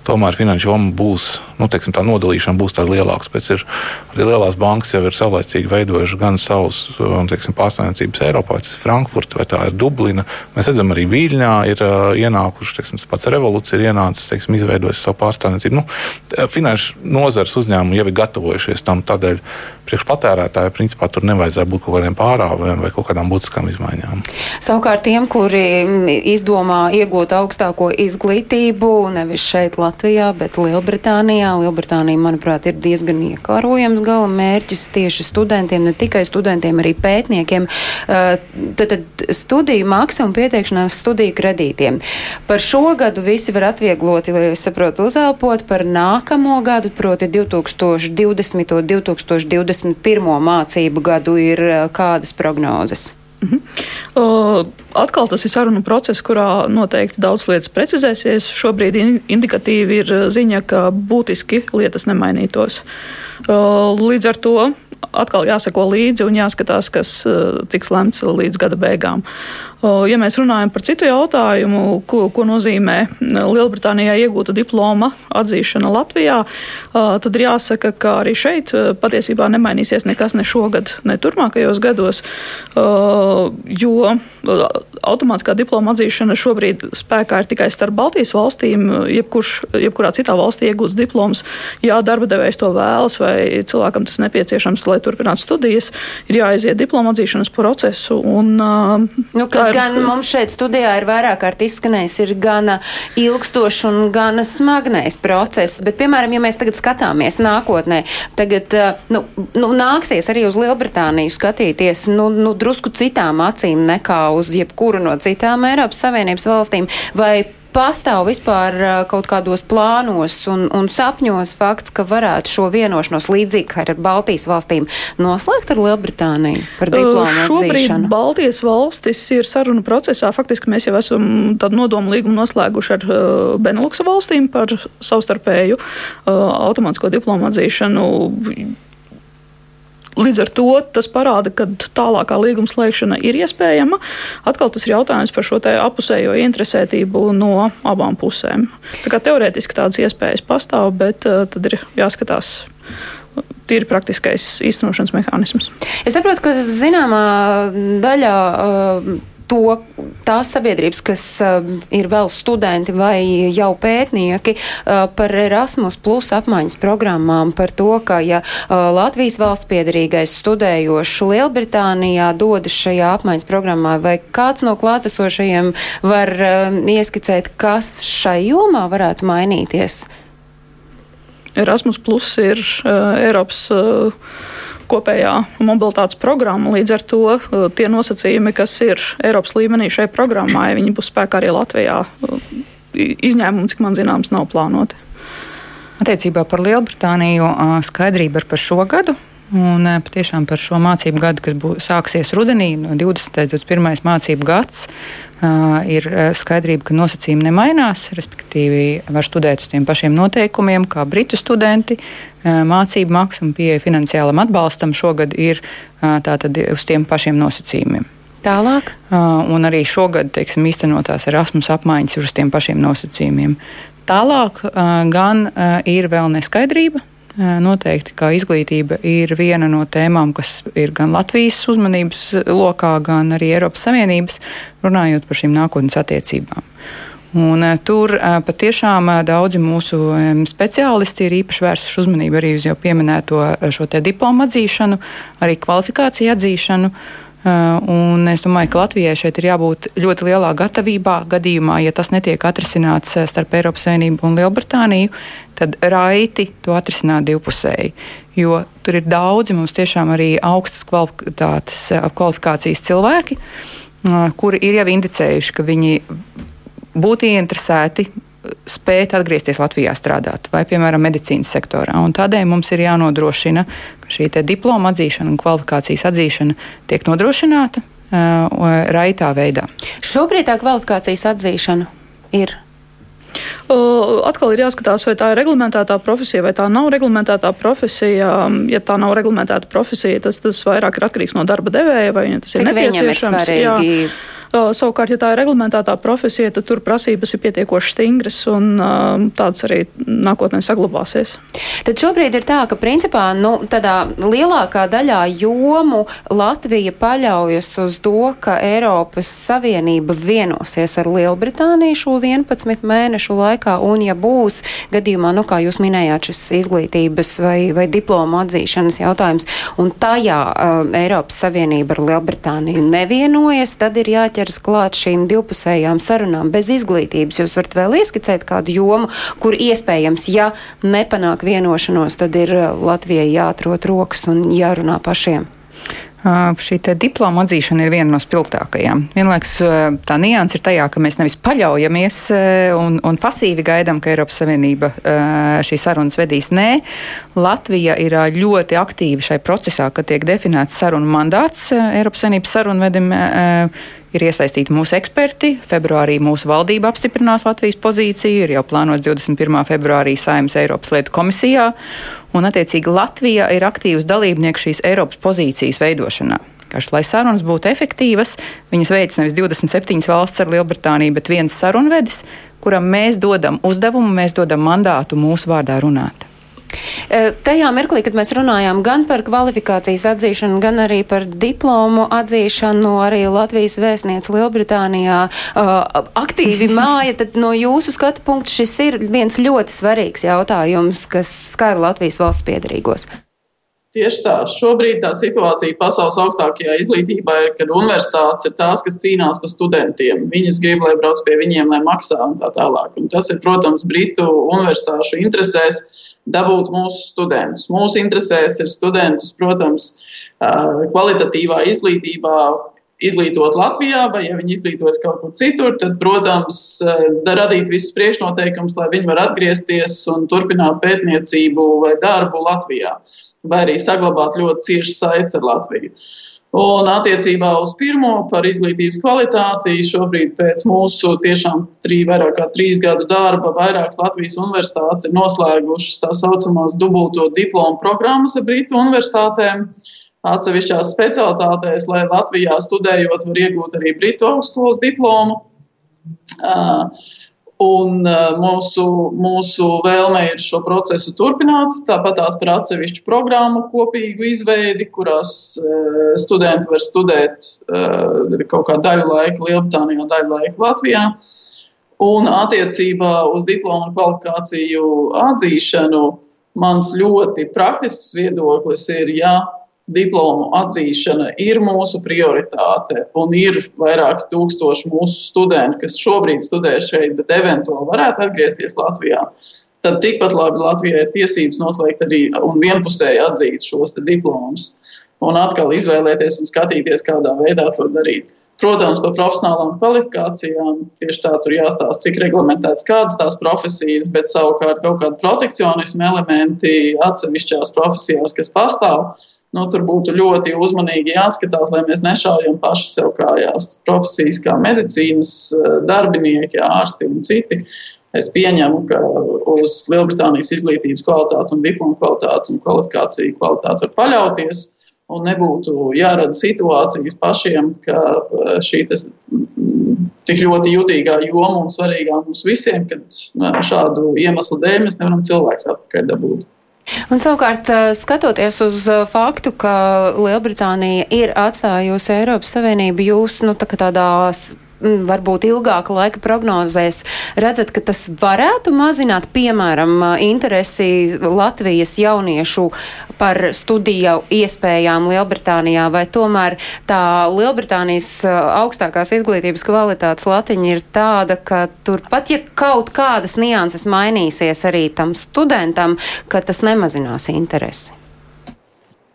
tomēr finanšu joma būs, nu, teiksim, tā nodalīšana būs tāda lielāka. Pēc ir arī lielās bankas jau ir saulēcīgi veidojuši gan savus teiksim, pārstāvniecības Eiropā, tas ir Frankfurta vai tā ir Dublina. Mēs redzam, arī Viļņā ir uh, ienākuši, teiksim, tas pats revolūcija ir ienācis, teiksim, izveidojis savu pārstāvniecību. Nu, finanšu nozars uzņēmumi jau ir gatavojušies tam tādēļ priekšpatērētāji, principā tur nevajadzētu būt kaut kādiem pārāvumiem vai kaut kādām būtiskām izmaiņām. Savukārt tiem, kuri izdomā iegūt augstāko izglītību, nevis šeit Latvijā, bet Lielbritānijā, Lielbritānija, manuprāt, ir diezgan iekārojams gala mērķis tieši studentiem, ne tikai studentiem, arī pētniekiem. Tad, tad studiju maksa un pieteikšanās studiju kredītiem. Par šo gadu visi var atviegloti, lai es saprotu, uzelpot par nākamo gadu, proti 2020. 2020. 21. mācību gadu ir eh, kādas prognozes? Mhm. Uh, atkal tas ir sarunu process, kurā noteikti daudz lietas precizēsies. Šobrīd indikatīvi ir ziņa, ka būtiski lietas nemainītos. Uh, līdz ar to atkal jāsako līdzi un jāskatās, kas uh, tiks lemts līdz gada beigām. Ja mēs runājam par citu jautājumu, ko, ko nozīmē Lielbritānijā iegūta diploma atzīšana Latvijā, tad ir jāsaka, ka arī šeit patiesībā nemainīsies nekas ne šogad, ne turpmākajos gados, jo automātiskā diploma atzīšana šobrīd spēkā ir tikai starp Baltijas valstīm. Jebkurš, jebkurā citā valstī iegūts diploms, ja darba devējs to vēlas vai cilvēkam tas nepieciešams, lai turpinātu studijas, ir jāaiziet diploma atzīšanas procesu. Un, nu, kas ir... gan mums šeit studijā ir vairāk kārt izskanējis, ir gana ilgstošs un gana smagnējs process. Bet, piemēram, ja mēs tagad skatāmies nākotnē, tagad nu, nu, nāksies arī uz Lielbritāniju skatīties nu, nu, drusku citām acīm nekā uz jebkuru no citām Eiropas Savienības valstīm. Vai pastāv vispār kaut kādos plānos un, un sapņos fakts, ka varētu šo vienošanos līdzīgi kā ar Baltijas valstīm noslēgt ar Lielbritāniju par diplomu Šobrīd atzīšanu? Baltijas valstis ir sarunu procesā. Faktiski mēs jau esam tādu nodomu līgumu noslēguši ar Beneluksa valstīm par savstarpēju automātisko diplomu atzīšanu Līdz ar to tas parāda, ka tālākā līguma slēgšana ir iespējama. Atkal tas ir jautājums par šo apusējo interesētību no abām pusēm. Tā teorētiski tādas iespējas pastāv, bet uh, tad ir jāskatās tīri praktiskais īstenošanas mehānisms. Es saprotu, ka zināmā daļā. Uh, to, tās sabiedrības, kas uh, ir vēl studenti vai jau pētnieki uh, par Erasmus plus apmaiņas programmām, par to, ka ja uh, Latvijas valsts piedarīgais studējošs Lielbritānijā dodas šajā apmaiņas programmā, vai kāds no klātesošajiem var uh, ieskicēt, kas šai jomā varētu mainīties? Erasmus plus ir uh, Eiropas. Uh, kopējā mobilitātes programma. Līdz ar to uh, tie nosacījumi, kas ir Eiropas līmenī šai programmai, viņi būs spēkā arī Latvijā. Uh, izņēmumi, cik man zināms, nav plānoti. Attiecībā par Lielbritāniju uh, skaidrība ir par šo gadu. Un patiešām par šo mācību gadu, kas būs, sāksies rudenī, no 20. līdz 21. mācību gads, ir skaidrība, ka nosacījumi nemainās. Respektīvi, var studēt uz tiem pašiem noteikumiem, kā britu studenti. Mācību maksa un pieeja finansiālam atbalstam šogad ir tātad uz tiem pašiem nosacījumiem. Tālāk. Un arī šogad teiksim, īstenotās Erasmus apmaiņas ir uz tiem pašiem nosacījumiem. Tālāk gan ir vēl neskaidrība Noteikti, ka izglītība ir viena no tēmām, kas ir gan Latvijas uzmanības lokā, gan arī Eiropas Savienības, runājot par šīm nākotnes attiecībām. Un, tur patiešām daudzi mūsu speciālisti ir īpaši vērsuši uzmanību arī uz jau pieminēto šo diplomu atzīšanu, arī kvalifikāciju atzīšanu. Un es domāju, ka Latvijai šeit ir jābūt ļoti lielā gatavībā gadījumā, ja tas netiek atrisināts starp Eiropas Savienību un Lielbritāniju, tad raiti to atrisināt divpusēji. Jo tur ir daudzi mums tiešām arī augstas kvalifikācijas cilvēki, kuri ir jau indicējuši, ka viņi būtu ieinteresēti spēt atgriezties Latvijā strādāt, vai, piemēram, medicīnas sektorā. Un tādēļ mums ir jānodrošina, ka šī diploma atzīšana un kvalifikācijas atzīšana tiek nodrošināta uh, raitā veidā. Šobrīd tā kvalifikācijas atzīšana ir atkal ir jāskatās, vai tā ir reglamentētā profesija vai tā nav reglamentētā profesija. Ja tā nav reglamentēta profesija, tas, tas vairāk ir atkarīgs no darba devēja vai tas Cik ir nepieciešams. Ir svarīgi? Jā. Savukārt, ja tā ir reglamentētā profesija, tad tur prasības ir pietiekoši stingras un tādas arī nākotnē saglabāsies. Tad šobrīd ir tā, ka principā nu, tādā lielākā daļā jomu Latvija paļaujas uz to, ka Eiropas Savienība vienosies ar Lielbritāniju šo 11 mēnešu laikā, un ja būs gadījumā, nu, kā jūs minējāt, šis izglītības vai, vai diplomu atzīšanas jautājums, un tajā uh, Eiropas Savienība ar Lielbritāniju nevienojas, tad ir jāķer ķeras klāt šīm divpusējām sarunām bez izglītības. Jūs varat vēl ieskicēt kādu jomu, kur iespējams, ja nepanāk vienošanos, tad ir uh, Latvijai jāatrot rokas un jārunā pašiem. Šī diploma atzīšana ir viena no spilgtākajām. Vienlaikus tā nianses ir tajā, ka mēs nevis paļaujamies un, un pasīvi gaidām, ka Eiropas Savienība šīs sarunas vedīs. Nē, Latvija ir ļoti aktīva šai procesā, kad tiek definēts sarunu mandāts Eiropas Savienības sarunvedim ir iesaistīti mūsu eksperti. Februārī mūsu valdība apstiprinās Latvijas pozīciju, ir jau plānots 21. februārī Saimnes Eiropas lietu komisijā, un attiecīgi Latvija ir aktīvs dalībnieks šīs Eiropas pozīcijas veidošanā. vienkārši, lai sarunas būtu efektīvas, viņas veids nevis 27 valsts ar Lielbritāniju, bet viens sarunvedis, kuram mēs dodam uzdevumu, mēs dodam mandātu mūsu vārdā runāt. Tajā mirklī, kad mēs runājām gan par kvalifikācijas atzīšanu, gan arī par diplomu atzīšanu, arī Latvijas vēstniece Lielbritānijā aktīvi <laughs> māja, tad no jūsu skatu punkta šis ir viens ļoti svarīgs jautājums, kas skar Latvijas valsts piedarīgos. Tieši tā. Šobrīd tā situācija pasaules augstākajā izglītībā ir, kad universitātes ir tās, kas cīnās par studentiem. Viņas grib, lai brauc pie viņiem, lai maksā un tā tālāk. Un tas ir, protams, Britu universitāšu interesēs dabūt mūsu studentus. Mūsu interesēs ir studentus, protams, kvalitatīvā izglītībā izglītot Latvijā, vai ja viņi izglītojas kaut kur citur, tad, protams, radīt visus priekšnoteikumus, lai viņi var atgriezties un turpināt pētniecību vai darbu Latvijā, vai arī saglabāt ļoti cieši saites ar Latviju. Un attiecībā uz pirmo par izglītības kvalitāti šobrīd pēc mūsu tiešām trī, vairāk kā trīs gadu darba vairākas Latvijas universitātes ir noslēgušas tā saucamās dubulto diplomu programmas ar Britu universitātēm. Atsevišķās specialitātēs, lai Latvijā studējot, var iegūt arī Britu augstskolas diplomu. Uh, Un uh, mūsu, mūsu vēlme ir šo procesu turpināt. Tāpat tās par atsevišķu programmu kopīgu izveidi, kurās uh, studenti var studēt uh, kaut kādu daļu laika Lielbritānijā, daļu laika Latvijā. Un attiecībā uz diplomu kvalifikāciju atzīšanu mans ļoti praktisks viedoklis ir, ja diplomu atzīšana ir mūsu prioritāte un ir vairāki tūkstoši mūsu studentu, kas šobrīd studē šeit, bet eventuāli varētu atgriezties Latvijā. Tad tikpat labi Latvijai ir tiesības noslēgt arī un vienpusēji atzīt šos diplomus un atkal izvēlēties un skatīties, kādā veidā to darīt. Protams, par profesionālām kvalifikācijām tieši tā tur jāstāsta, cik reglamentēts kādas tās profesijas, bet savukārt kaut kādi protekcionismu elementi atsevišķās profesijās, kas pastāv, nu, tur būtu ļoti uzmanīgi jāskatās, lai mēs nešaujam paši sev kājās. Profesijas kā medicīnas eh, darbinieki, ārsti un citi. Es pieņemu, ka uz Lielbritānijas izglītības kvalitāti un diplomu kvalitāti un kvalifikāciju kvalitāti var paļauties. Un nebūtu jārada situācijas pašiem, ka eh, šī mm, tik ļoti jutīgā joma un svarīgā mums visiem, ka šādu iemeslu dēļ mēs nevaram cilvēks atpakaļ dabūt. Un savukārt, skatoties uz faktu, ka Lielbritānija ir atstājusi Eiropas Savienību jūsu nu, tā tādās varbūt ilgāka laika prognozēs, redzat, ka tas varētu mazināt, piemēram, interesi Latvijas jauniešu par studiju iespējām Lielbritānijā, vai tomēr tā Lielbritānijas augstākās izglītības kvalitātes latiņa ir tāda, ka tur pat ja kaut kādas nianses mainīsies arī tam studentam, ka tas nemazinās interesi?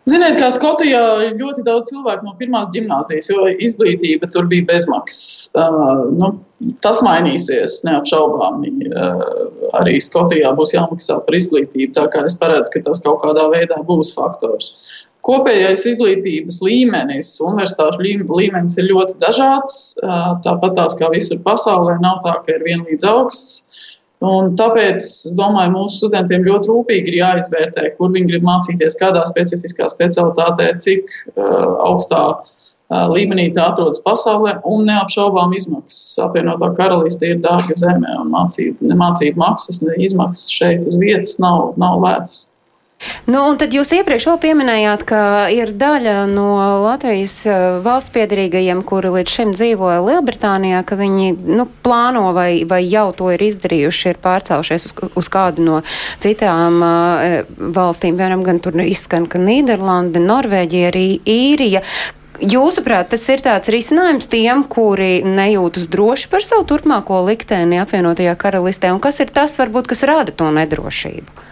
Ziniet, kā Skotijā ļoti daudz cilvēku no pirmās gimnāzijas, jo izglītība tur bija bezmaksas. Uh, nu, tas mainīsies, neapšaubām. Uh, arī Skotijā būs jāmaksā par izglītību, tā kā es paredzu, ka tas kaut kādā veidā būs faktors. Kopējais izglītības līmenis, universitāšu līmenis ir ļoti dažāds. Uh, tāpat tās kā visur pasaulē, nav tā, ka ir vienlīdz augsts. Un tāpēc es domāju, mūsu studentiem ļoti rūpīgi ir jāizvērtē, kur viņi grib mācīties, kādā specifiskā specialitātē, cik uh, augstā uh, līmenī tā atrodas pasaulē, un neapšaubām izmaksas. Apvienotā karaliste ir dārga zeme, un mācību, ne mācību maksas, ne izmaksas šeit uz vietas nav, nav lētas. Nu, un tad jūs iepriekš vēl pieminējāt, ka ir daļa no Latvijas eh, valsts piedarīgajiem, kuri līdz šim dzīvoja Lielbritānijā, ka viņi nu, plāno vai, vai jau to ir izdarījuši, ir pārcelšies uz, uz kādu no citām uh, valstīm. Piemēram, gan tur izskan, ka Nīderlanda, Norvēģija, arī Īrija. Jūsuprāt, tas ir tāds risinājums tiem, kuri nejūtas droši par savu turpmāko likteni apvienotajā karalistē, un kas ir tas, varbūt, kas rada to nedrošību?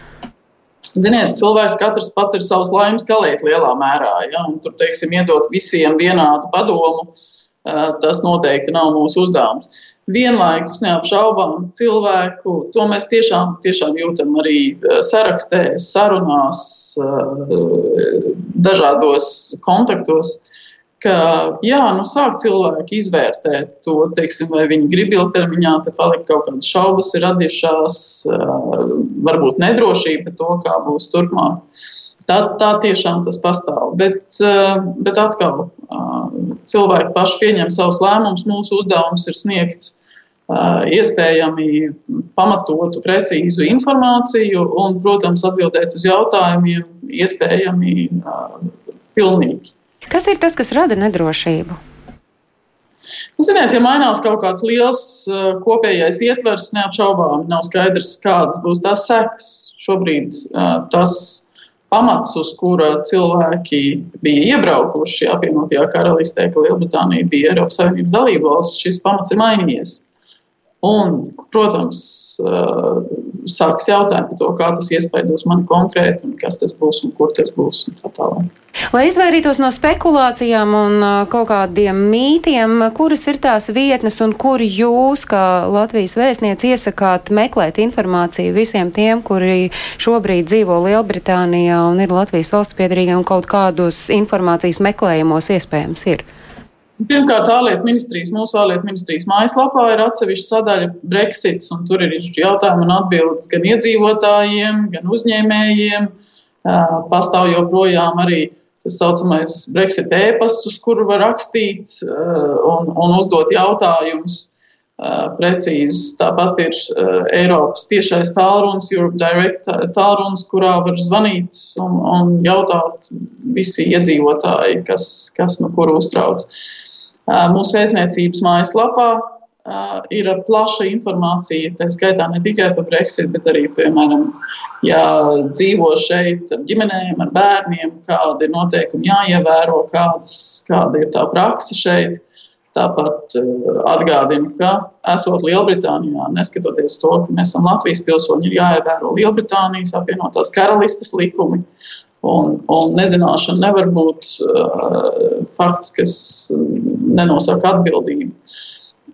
Ziniet, cilvēks katrs pats ir savs laimes kalējs lielā mērā. Ja? Un tur, teiksim, iedot visiem vienādu padomu, tas noteikti nav mūsu uzdevums. Vienlaikus neapšaubām cilvēku, to mēs tiešām, tiešām jūtam arī sarakstēs, sarunās, dažādos kontaktos ka jā, nu, sāk cilvēki izvērtēt to, teiksim, vai viņi grib ilgtermiņā te palikt, kaut kādas šaubas ir radušās, varbūt nedrošība to, kā būs turpmāk. Tā, tā tiešām tas pastāv. Bet, bet atkal, cilvēki paši pieņem savus lēmumus. Mūsu uzdevums ir sniegt iespējami pamatotu, precīzu informāciju un, protams, atbildēt uz jautājumiem, iespējami pilnīgi. Kas ir tas, kas rada nedrošību? Nu, ziniet, ja mainās kaut kāds liels kopējais ietvers, neapšaubām nav skaidrs, kādas būs tās sekas. Šobrīd tas pamats, uz kura cilvēki bija iebraukuši apvienotajā karalistē, ka Lielbritānija bija Eiropas Savienības dalībvalsts, šis pamats ir mainījies. Un, protams, sāks jautājumi par to, kā tas iespaidos mani konkrēti, un kas tas būs un kur tas būs. Lai izvairītos no spekulācijām un kaut kādiem mītiem, kuras ir tās vietnes un kur jūs, kā Latvijas vēstniece, iesakāt meklēt informāciju visiem tiem, kuri šobrīd dzīvo Lielbritānijā un ir Latvijas valsts piedarīgi un kaut kādos informācijas meklējumos iespējams ir? Pirmkārt, ārlietu ministrijas, mūsu ārlietu ministrijas mājaslapā ir atsevišķa sadaļa Brexits, un tur ir jautājumi un atbildes gan iedzīvotājiem, gan uzņēmējiem. Pastāv joprojām arī tas saucamais Brexit e-pasts, uz kuru var rakstīt un, un uzdot jautājumus precīzus. Tāpat ir Eiropas tiešais tālrunis, Europe Direct tālrunis, kurā var zvanīt un, un jautāt visi iedzīvotāji, kas, kas no kura uztrauc. Mūsu vēstniecības mājaslapā ir plaša informācija, tā skaitā ne tikai par Brexit, bet arī, piemēram, ja dzīvo šeit ar ģimenēm, ar bērniem, kādi ir noteikumi jāievēro, kādas, kāda ir tā praksa šeit. Tāpat atgādinu, ka esot Lielbritānijā, neskatoties to, ka mēs esam Latvijas pilsoņi, ir jāievēro Lielbritānijas apvienotās karalistes likumi. Un, un nezināšana nevar būt uh, fakts, kas nenosaka atbildību.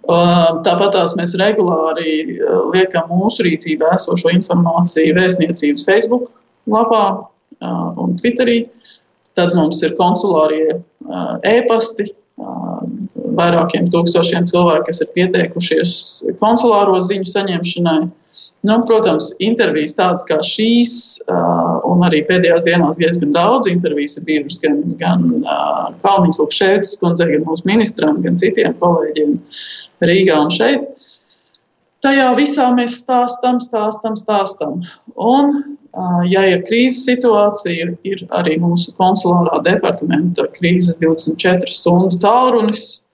Uh, tāpat mēs regulāri uh, liekam mūsu rīcībā esošo informāciju vēstniecības Facebook lapā uh, un Twitterī. Tad mums ir konsulārie uh, e-pasti, vairākiem tūkstošiem cilvēku, kas ir pieteikušies konsulāro ziņu saņemšanai. Nu, protams, intervijas tādas kā šīs, un arī pēdējās dienās diezgan daudz intervijas ir bijušas gan, gan Kalniņas Lukšēvicas kundzei, gan mūsu ministram, gan citiem kolēģiem Rīgā un šeit. Tajā visā mēs stāstam, stāstam, stāstam. Un, ja ir krīzes situācija, ir arī mūsu konsulārā departamenta krīzes 24 stundu tālrunis,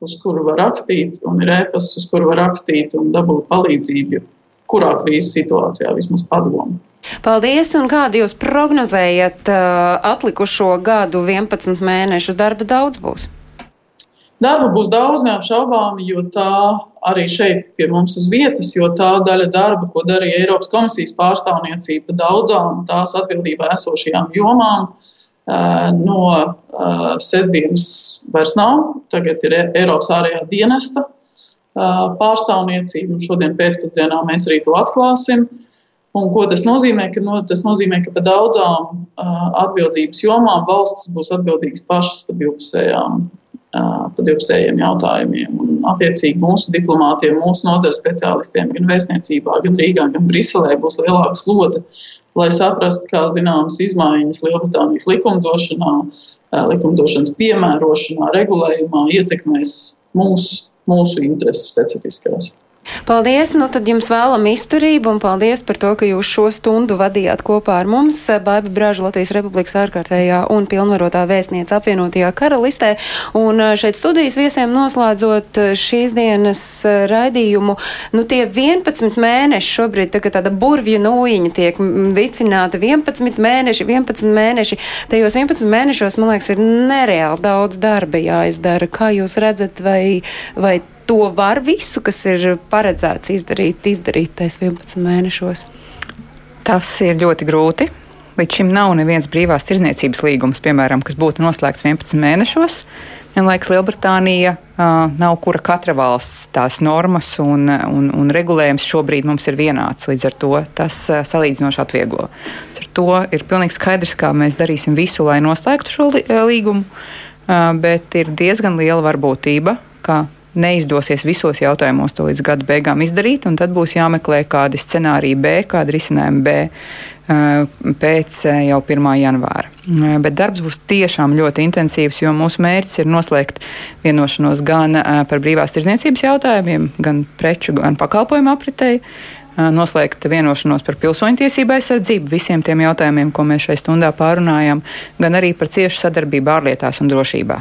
uz kuru var rakstīt, un ir e-pasts, uz kuru var rakstīt un dabūt palīdzību, kurā krīzes situācijā vismaz padomu. Paldies, un kādu jūs prognozējat uh, atlikušo gadu 11 mēnešus darba daudz būs? Darba būs daudz, neapšaubām, jo tā arī šeit pie mums uz vietas, jo tā daļa darba, ko darīja Eiropas komisijas pārstāvniecība daudzām tās atbildībā esošajām jomām, uh, no sestdienas vairs nav. Tagad ir Eiropas ārējā dienesta pārstāvniecība, un šodien pēcpusdienā mēs arī to atklāsim. Un ko tas nozīmē? Ka, no, tas nozīmē, ka par daudzām uh, atbildības jomām valstis būs atbildīgas pašas par divpusējām, uh, par divpusējiem jautājumiem. Un, attiecīgi mūsu diplomātiem, mūsu nozares speciālistiem, gan vēstniecībā, gan Rīgā, gan Briselē būs lielāka slodze lai saprastu, kā zināmas izmaiņas Lielbritānijas likumdošanā, likumdošanas piemērošanā, regulējumā ietekmēs mūsu, mūsu intereses specifiskās. Paldies! Nu, tad jums vēlam izturību un paldies par to, ka jūs šo stundu vadījāt kopā ar mums. Baiba Brāža Latvijas Republikas ārkārtējā un pilnvarotā vēstniece apvienotajā karalistē. Un šeit studijas viesiem noslēdzot šīs dienas raidījumu, nu tie 11 mēneši šobrīd tā, tāda burvju nūjiņa tiek vicināta 11 mēneši, 11 mēneši. Tajos 11 mēnešos, man liekas, ir nereāli daudz darba jāizdara. Kā jūs redzat, vai, vai to var visu, kas ir paredzēts izdarīt, izdarīt tais 11 mēnešos? Tas ir ļoti grūti. Līdz šim nav neviens brīvās tirdzniecības līgums, piemēram, kas būtu noslēgts 11 mēnešos. Liekas, Lielbritānija uh, nav kura katra valsts tās normas un, un, un regulējums šobrīd mums ir vienāds. Līdz ar to tas uh, salīdzinoši atvieglo. Ar to ir pilnīgi skaidrs, kā mēs darīsim visu, lai noslēgtu šo līgumu, uh, bet ir diezgan liela varbūtība, ka neizdosies visos jautājumos to līdz gada beigām izdarīt, un tad būs jāmeklē kādi scenāriji B, kādi risinājumi B pēc jau 1. janvāra. Bet darbs būs tiešām ļoti intensīvs, jo mūsu mērķis ir noslēgt vienošanos gan par brīvās tirdzniecības jautājumiem, gan preču, gan pakalpojumu apritei noslēgt vienošanos par pilsoņtiesību aizsardzību, visiem tiem jautājumiem, ko mēs šai stundā pārunājam, gan arī par ciešu sadarbību ārlietās un drošībā.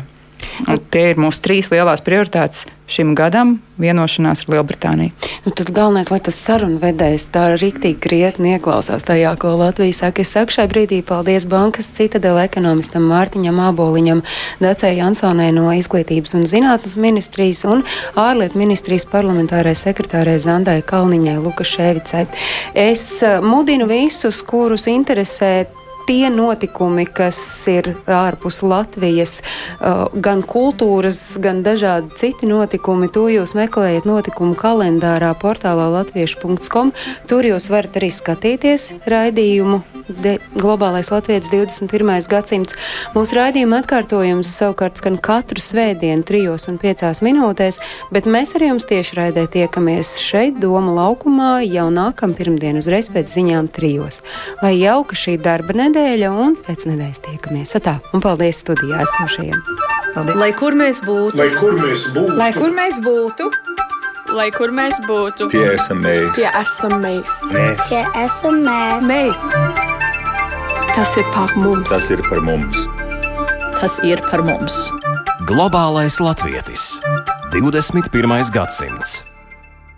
Un tie ir mūsu trīs lielās prioritātes šim gadam - vienošanās ar Lielbritāniju. Nu, tad galvenais, lai tas sarunvedējs tā rīktīgi krietni ieklausās tajā, ko Latvija saka. Es saku šai brīdī paldies bankas citadela ekonomistam Mārtiņam Āboliņam, Dacei Jansonai no Izglītības un zinātnes ministrijas un ārlietu ministrijas parlamentārai sekretārai Zandai Kalniņai Lukaševicai. Es eh, mudinu visus, kurus interesē tie notikumi, kas ir ārpus Latvijas, uh, gan kultūras, gan dažādi citi notikumi, to jūs meklējat notikumu kalendārā portālā latviešu.com. Tur jūs varat arī skatīties raidījumu De, Globālais Latvijas 21. gadsimts. Mūsu raidījuma atkārtojums savukārt skan katru svētdienu, trijos un piecās minūtēs, bet mēs ar jums tieši raidē tiekamies šeit, Doma laukumā, jau nākam pirmdien uzreiz pēc ziņām trijos. Lai jauka šī darba nedēļa un pēc nedēļas tiekamies. Atā, un paldies studijā esošajiem. Paldies. Lai kur mēs būtu? Lai kur mēs būtu? Lai kur mēs būtu? Lai kur mēs būtu? Tie esam mēs. Tie esam mēs. Mēs. Tie esam mēs. Mēs. Tas ir par mums. Tas ir par mums. Tas ir par mums. Globālais latvietis. 21. gadsimts.